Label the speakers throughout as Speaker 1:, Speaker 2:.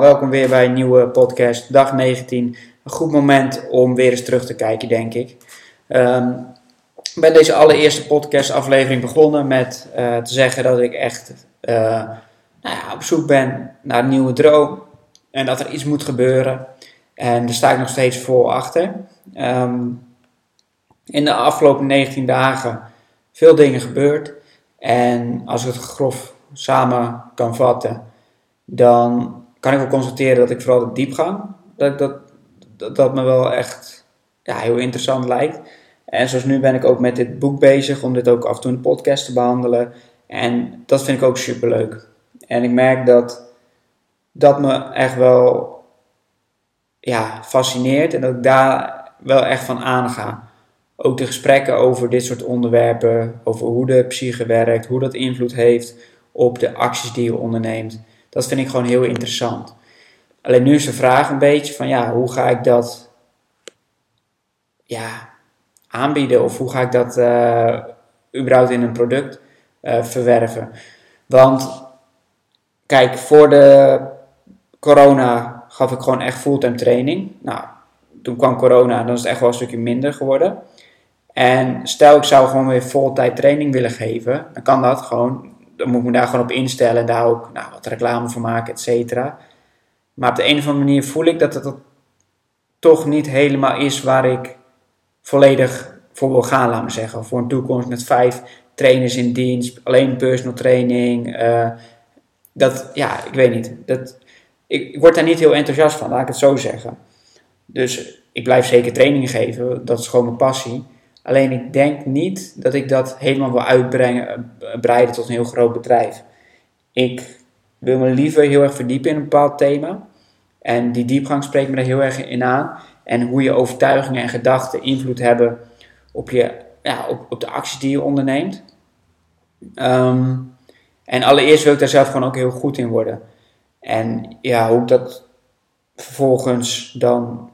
Speaker 1: Welkom weer bij een nieuwe podcast, dag 19. Een goed moment om weer eens terug te kijken, denk ik. Ehm, ik ben deze allereerste podcastaflevering begonnen met eh, te zeggen dat ik echt uh, nou ja, op zoek ben naar een nieuwe droom. En dat er iets moet gebeuren. En daar sta ik nog steeds vol achter. Ehm, in de afgelopen 19 dagen veel dingen gebeurd. En als ik het grof samen kan vatten, dan kan ik wel constateren dat ik vooral de diepgang, dat, dat, dat, dat me wel echt ja, heel interessant lijkt. En zoals nu ben ik ook met dit boek bezig om dit ook af en toe in de podcast te behandelen. En dat vind ik ook super leuk. En ik merk dat dat me echt wel ja, fascineert en dat ik daar wel echt van aanga. Ook de gesprekken over dit soort onderwerpen, over hoe de psyche werkt, hoe dat invloed heeft op de acties die je onderneemt. Dat vind ik gewoon heel interessant. Alleen nu is de vraag een beetje van ja, hoe ga ik dat ja, aanbieden of hoe ga ik dat uh, überhaupt in een product uh, verwerven. Want kijk, voor de corona gaf ik gewoon echt fulltime training. Nou, toen kwam corona, dan is het echt wel een stukje minder geworden. En stel ik zou gewoon weer voltijd training willen geven, dan kan dat gewoon dan moet ik me daar gewoon op instellen en daar ook nou, wat reclame voor maken, et cetera. Maar op de een of andere manier voel ik dat het toch niet helemaal is waar ik volledig voor wil gaan, laat me zeggen. Voor een toekomst met vijf trainers in dienst, alleen personal training. Uh, dat, ja, ik weet niet. Dat, ik, ik word daar niet heel enthousiast van, laat ik het zo zeggen. Dus ik blijf zeker training geven, dat is gewoon mijn passie. Alleen ik denk niet dat ik dat helemaal wil uitbrengen, eh, tot een heel groot bedrijf. Ik wil me liever heel erg verdiepen in een bepaald thema. En die diepgang spreekt me er heel erg in aan. En hoe je overtuigingen en gedachten invloed hebben op, je, ja, op, op de acties die je onderneemt. Ehm, en allereerst wil ik daar zelf gewoon ook heel goed in worden. En ja, hoe ik dat vervolgens dan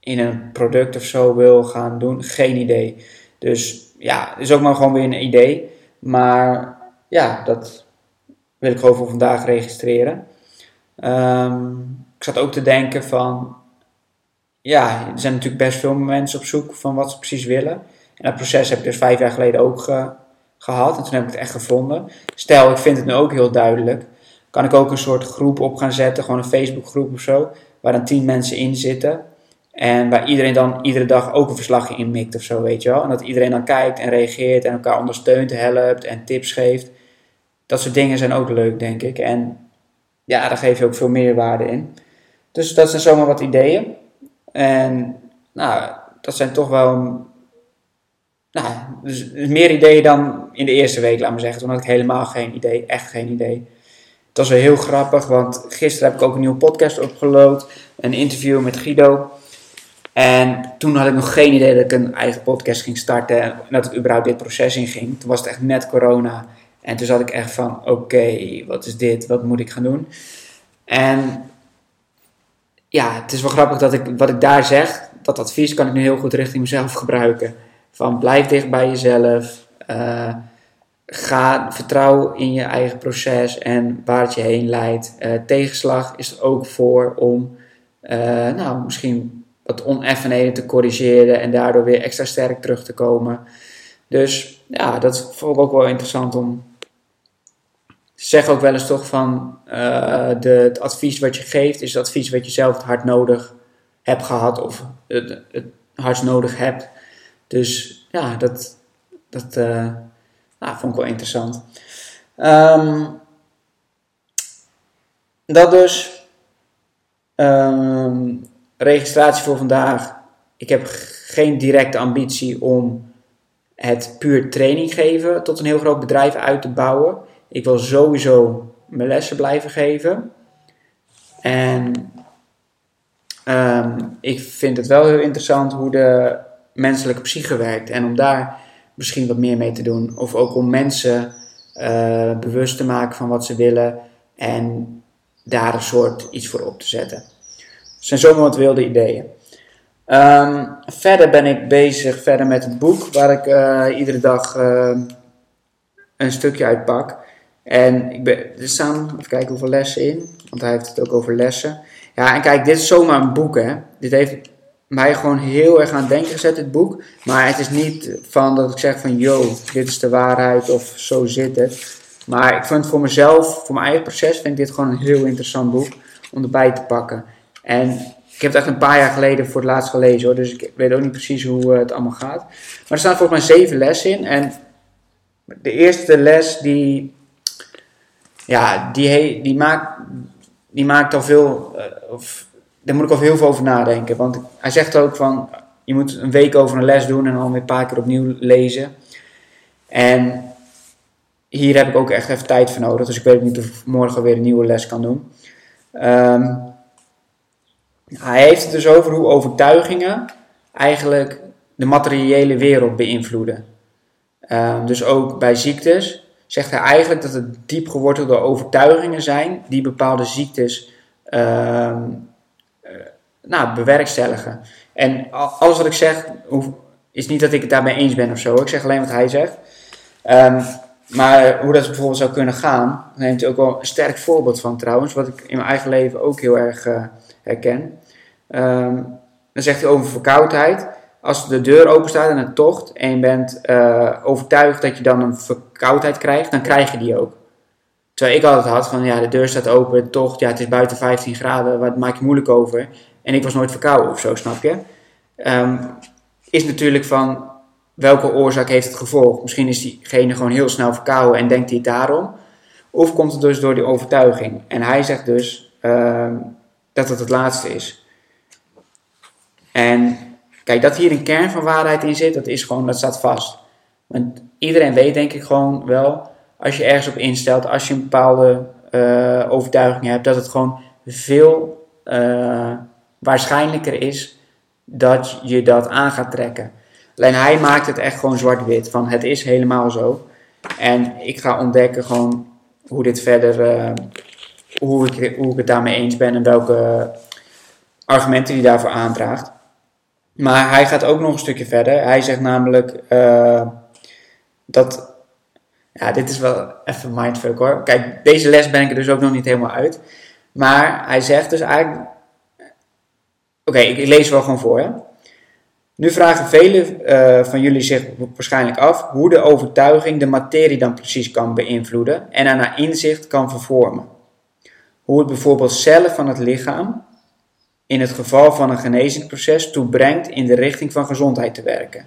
Speaker 1: in een product of zo wil gaan doen, geen idee. Dus ja, is ook maar gewoon weer een idee. Maar ja, dat wil ik gewoon voor vandaag registreren. Um, ik zat ook te denken van, ja, er zijn natuurlijk best veel mensen op zoek van wat ze precies willen. En dat proces heb ik dus vijf jaar geleden ook gehad. En toen heb ik het echt gevonden. Stel, ik vind het nu ook heel duidelijk. Kan ik ook een soort groep op gaan zetten, gewoon een Facebookgroep of zo, waar dan tien mensen in zitten. En waar iedereen dan iedere dag ook een verslagje in mikt of zo, weet je wel. En dat iedereen dan kijkt en reageert en elkaar ondersteunt, helpt en tips geeft. Dat soort dingen zijn ook leuk, denk ik. En ja, daar geef je ook veel meer waarde in. Dus dat zijn zomaar wat ideeën. En nou, dat zijn toch wel nou, dus, meer ideeën dan in de eerste week, laat maar zeggen. Toen had ik helemaal geen idee, echt geen idee. Het was wel heel grappig, want gisteren heb ik ook een nieuwe podcast opgeload. Een interview met Guido. En toen had ik nog geen idee dat ik een eigen podcast ging starten en dat ik überhaupt dit proces in ging. Toen was het echt net corona. En toen zat ik echt van, oké, wat is dit? Wat moet ik gaan doen? En ja, het is wel grappig dat ik wat ik daar zeg, dat advies kan ik nu heel goed richting mezelf gebruiken. Van blijf dicht bij jezelf. Uh, ga, vertrouw in je eigen proces en waar het je heen leidt. Uh, tegenslag is er ook voor om, uh, nou, misschien wat oneffenheden te corrigeren en daardoor weer extra sterk terug te komen. Dus ja, dat vond ik ook wel interessant om. Zeg ook wel eens toch van uh, de, het advies wat je geeft, is het advies wat je zelf hard nodig hebt gehad of het, het hardst nodig hebt. Dus ja, dat, dat uh, nou, vond ik wel interessant. Um, dat dus. Um, registratie voor vandaag. Ik heb geen directe ambitie om het puur training geven tot een heel groot bedrijf uit te bouwen. Ik wil sowieso mijn lessen blijven geven. En ehm, ik vind het wel heel interessant hoe de menselijke psyche werkt. En om daar misschien wat meer mee te doen. Of ook om mensen uh, bewust te maken van wat ze willen. En daar een soort iets voor op te zetten. Het zijn zomaar wat wilde ideeën. Um, verder ben ik bezig verder met het boek, waar ik uh, iedere dag uh, een stukje uit pak. En ik ben, er staan, even kijken hoeveel lessen in, want hij heeft het ook over lessen. Ja, en kijk, dit is zomaar een boek, hè. Dit heeft mij gewoon heel erg aan het denken gezet, dit boek. Maar het is niet van dat ik zeg van, yo, dit is de waarheid of zo zit het. Maar ik vind voor mezelf, voor mijn eigen proces, vind ik dit gewoon een heel interessant boek om erbij te pakken. En ik heb het echt een paar jaar geleden voor het laatst gelezen hoor, dus ik weet ook niet precies hoe het allemaal gaat. Maar er staan volgens mij zeven lessen in. En de eerste les die, ja, die, die, maakt, die maakt al veel, uh, of, daar moet ik al heel veel over nadenken. Want hij zegt ook van, je moet een week over een les doen en dan weer een paar keer opnieuw lezen. En hier heb ik ook echt even tijd voor nodig. Dus ik weet niet of ik morgen weer een nieuwe les kan doen. Um, hij heeft het dus over hoe overtuigingen eigenlijk de materiële wereld beïnvloeden. Um, dus ook bij ziektes zegt hij eigenlijk dat het diep gewortelde overtuigingen zijn die bepaalde ziektes uh, nou, bewerkstelligen. En alles wat ik zeg is niet dat ik het daarmee eens ben of zo. Ik zeg alleen wat hij zegt. Um, maar hoe dat bijvoorbeeld zou kunnen gaan, daar neemt hij ook wel een sterk voorbeeld van trouwens, wat ik in mijn eigen leven ook heel erg uh, herken. Um, dan zegt hij over verkoudheid. Als de deur open staat en het tocht en je bent uh, overtuigd dat je dan een verkoudheid krijgt, dan krijg je die ook. Terwijl ik altijd had van ja, de deur staat open, tocht, ja, het is buiten 15 graden, wat maak je moeilijk over? En ik was nooit verkouden of zo, snap je? Um, is natuurlijk van welke oorzaak heeft het gevolg? Misschien is diegene gewoon heel snel verkouden en denkt hij daarom. Of komt het dus door die overtuiging? En hij zegt dus uh, dat het het laatste is. En kijk, dat hier een kern van waarheid in zit, dat is gewoon, dat staat vast. Want iedereen weet denk ik gewoon wel, als je ergens op instelt, als je een bepaalde uh, overtuiging hebt, dat het gewoon veel uh, waarschijnlijker is dat je dat aan gaat trekken. Alleen hij maakt het echt gewoon zwart-wit. Van het is helemaal zo. En ik ga ontdekken gewoon hoe dit verder, uh, hoe, ik, het daarmee eens ben en welke argumenten hij daarvoor aandraagt. Maar hij gaat ook nog een stukje verder. Hij zegt namelijk uh, dat. Ja, dit is wel even mindfuck hoor. Kijk, deze les ben ik er dus ook nog niet helemaal uit. Maar hij zegt dus eigenlijk. Oké, ik lees wel gewoon voor. Hè? Nu vragen velen uh, van jullie zich waarschijnlijk af hoe de overtuiging de materie dan precies kan beïnvloeden en naar inzicht kan vervormen. Hoe het bijvoorbeeld cellen van het lichaam in het geval van een genezingsproces toebrengt in de richting van gezondheid te werken.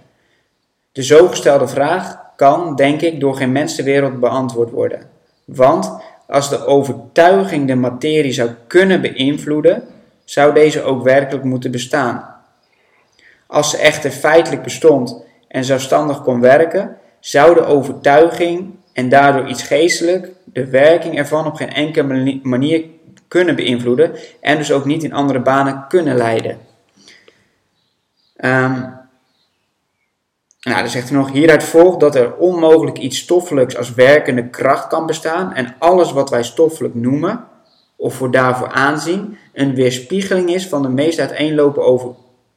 Speaker 1: De zo gestelde vraag kan, denk ik, door geen mens ter wereld beantwoord worden. Want als de overtuiging de materie zou kunnen beïnvloeden, zou deze ook werkelijk moeten bestaan. Als ze echter feitelijk bestond en zelfstandig kon werken, zou de overtuiging en daardoor iets geestelijk de werking ervan op geen enkele manier kunnen beïnvloeden en dus ook niet in andere banen kunnen leiden. Um, nou, dan zegt hij nog, hieruit volgt dat er onmogelijk iets stoffelijks als werkende kracht kan bestaan en alles wat wij stoffelijk noemen, of voor daarvoor aanzien, een weerspiegeling is van de meest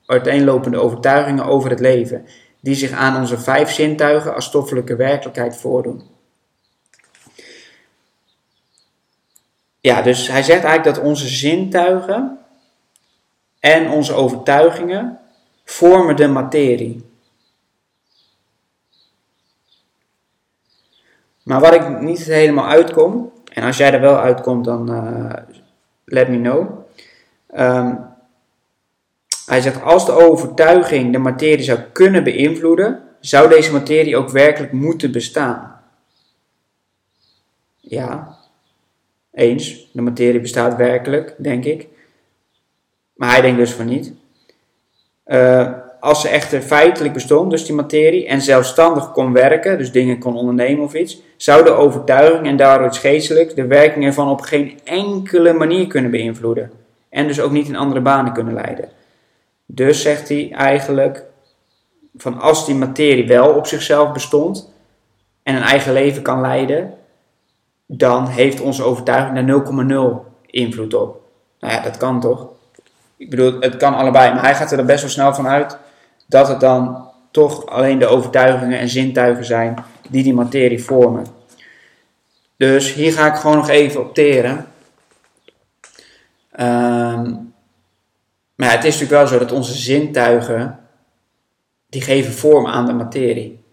Speaker 1: uiteenlopende overtuigingen over het leven, die zich aan onze vijf zintuigen als stoffelijke werkelijkheid voordoen. Ja, dus hij zegt eigenlijk dat onze zintuigen en onze overtuigingen vormen de materie. Maar waar ik niet helemaal uitkom, en als jij er wel uitkomt, dan uh, let me know. Um, hij zegt, als de overtuiging de materie zou kunnen beïnvloeden, zou deze materie ook werkelijk moeten bestaan. Ja, eens, de materie bestaat werkelijk, denk ik. Maar hij denkt dus van niet. Uh, als ze echter feitelijk bestond, dus die materie, en zelfstandig kon werken, dus dingen kon ondernemen of iets, zou de overtuiging en daardoor het geestelijk de werking ervan op geen enkele manier kunnen beïnvloeden. En dus ook niet in andere banen kunnen leiden. Dus zegt hij eigenlijk, van als die materie wel op zichzelf bestond en een eigen leven kan leiden, dan heeft onze overtuiging daar 0,0 invloed op. Nou ja, dat kan toch? Ik bedoel, het kan allebei, maar hij gaat er best wel snel van uit dat het dan toch alleen de overtuigingen en zintuigen zijn die die materie vormen. Dus hier ga ik gewoon nog even op teren. Ehm, maar het is natuurlijk wel zo dat onze zintuigen, die geven vorm aan de materie.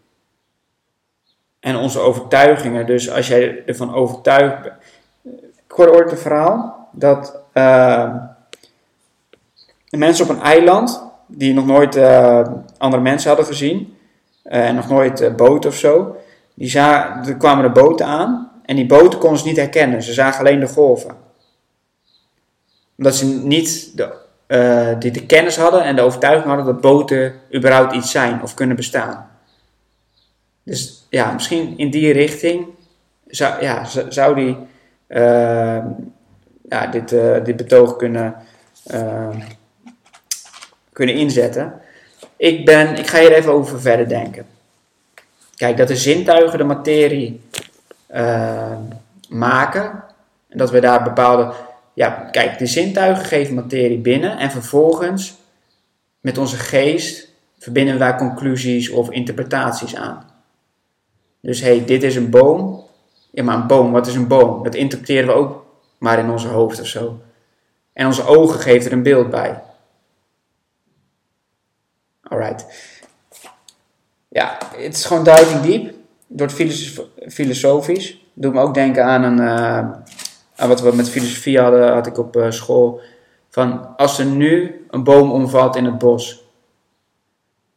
Speaker 1: En onze overtuigingen, dus als jij ervan overtuigd bent. Ik hoorde ooit een verhaal dat de mensen op een eiland, die nog nooit uh, andere mensen hadden gezien, uh, en nog nooit uh, boten of zo, die za er kwamen de boten aan en die boten konden ze niet herkennen. Ze zagen alleen de golven. Omdat ze niet de, die de kennis hadden en de overtuiging hadden dat boten überhaupt iets zijn of kunnen bestaan. Dus ja, misschien in die richting zou, ja, zou die ja, dit, dit betoog kunnen kunnen inzetten. Ik, ben, ik ga hier even over verder denken. Kijk, dat de zintuigen de materie uh, maken. En dat we daar bepaalde. Ja, kijk, de zintuigen geven materie binnen. En vervolgens met onze geest verbinden daar conclusies of interpretaties aan. Dus hé, hey, dit is een boom. Ja, maar een boom, wat is een boom? Dat interpreteren we ook maar in onze hoofd of zo. En onze ogen geven er een beeld bij. Alright. Ja, het is gewoon diving deep. Door filosofisch. Doet me ook denken aan, een, uh, aan wat we met filosofie hadden, had ik op uh, school. Van als er nu een boom omvalt in het bos.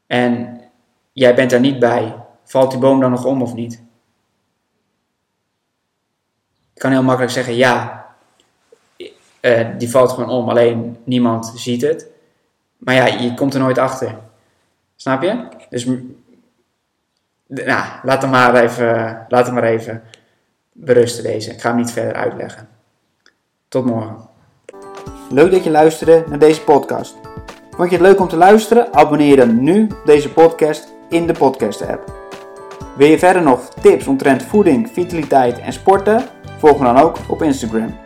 Speaker 1: En jij bent daar niet bij. Valt die boom dan nog om of niet? Ik kan heel makkelijk zeggen ja. Uh, die valt gewoon om, alleen niemand ziet het. Maar ja, je komt er nooit achter. Snap je? Dus nou, laat hem maar even, laat hem maar even berusten deze. Ik ga hem niet verder uitleggen. Tot morgen. Leuk dat je luisterde naar deze podcast. Vond je het leuk om te luisteren? Abonneer dan nu deze podcast in de podcast app. Wil je verder nog tips omtrent voeding, vitaliteit en sporten? Volg me dan ook op Instagram.